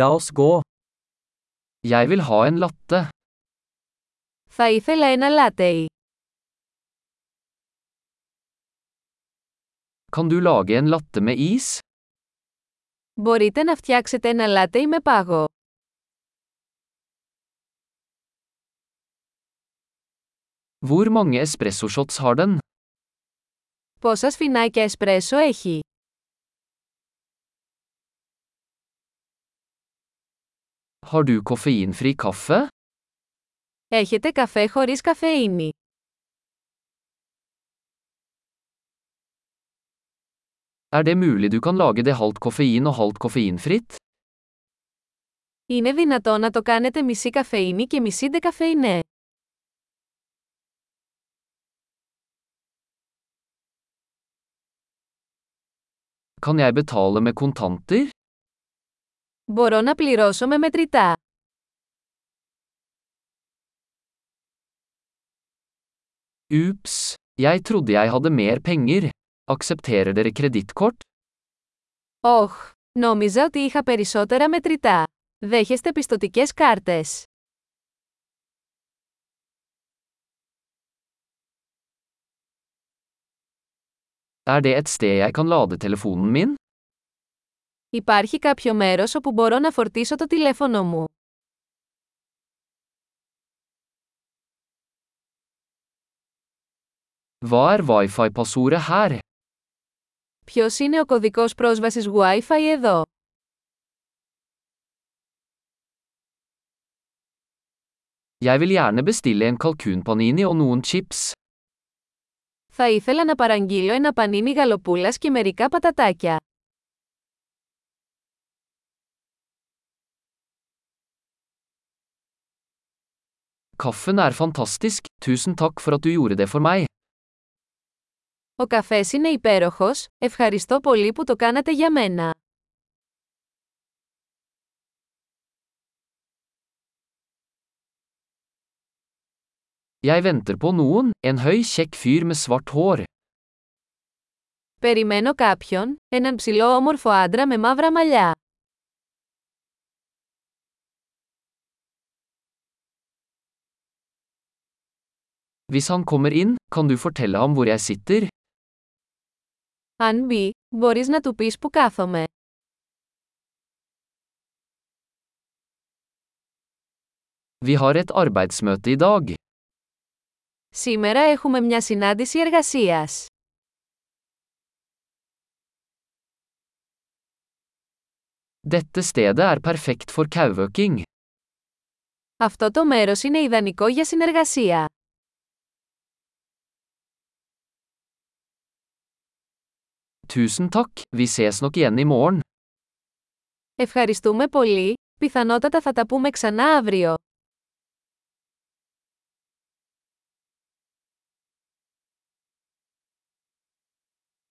La oss gå. Jeg vil ha en latte. Θα ήθελα ένα λάτεϊ. Kan du lage en latte med is? Μπορείτε να φτιάξετε ένα λάτεϊ με πάγο. Hvor mange espressoshots har den? Πόσα σφινάκια εσπρέσο έχει. Har du koffeinfri kaffe? Έχετε καφέ χωρίς καφεΐνη. Er det mulig du kan lage det halvt koffein og halvt koffeinfritt? Είναι δυνατό να το κάνετε μισή καφεΐνη και μισή ντεκαφεϊνέ. Kan jeg betale med kontanter? Μπορώ να πληρώσω με μετρητά. Ups, jeg trodde jeg hadde mer penger. Aksepterer dere kredittkort? Όχ, νόμιζα ότι είχα περισσότερα μετρητά. Δέχεστε πιστοτικές κάρτες. Er det et sted jeg kan lade telefonen min? Υπάρχει κάποιο μέρος όπου μπορώ να φορτίσω το τηλέφωνο μου. Hva er wifi-passordet her? Ποιος είναι ο κωδικός πρόσβασης Wi-Fi εδώ; Jeg vil gjerne bestille en kalkunpanini og noen chips. Θα ήθελα να παραγγείλω ένα πανίνι γαλοπούλας και μερικά πατατάκια. Kaffen er fantastisk, tusen takk for at du gjorde det for meg. Ο καφές είναι υπέροχος, ευχαριστώ πολύ που το κάνατε για μένα. Jeg venter på noen, en høy, kjekk fyr med svart hår. Περιμένω κάποιον, έναν ψηλό όμορφο άντρα με μαύρα μαλλιά. Hvis han kommer inn, kan du fortelle ham hvor jeg sitter? Αν μπει, μπορείς να του πεις που κάθομαι. Vi har et arbeidsmøte i dag. Σήμερα έχουμε μια συνάντηση εργασίας. Dette stedet er perfekt for kauøking. Αυτό το μέρος είναι ιδανικό για συνεργασία. Tusen takk, vi ses nok igjen i morgen. Ευχαριστούμε πολύ, πιθανότατα θα τα πούμε ξανά αύριο.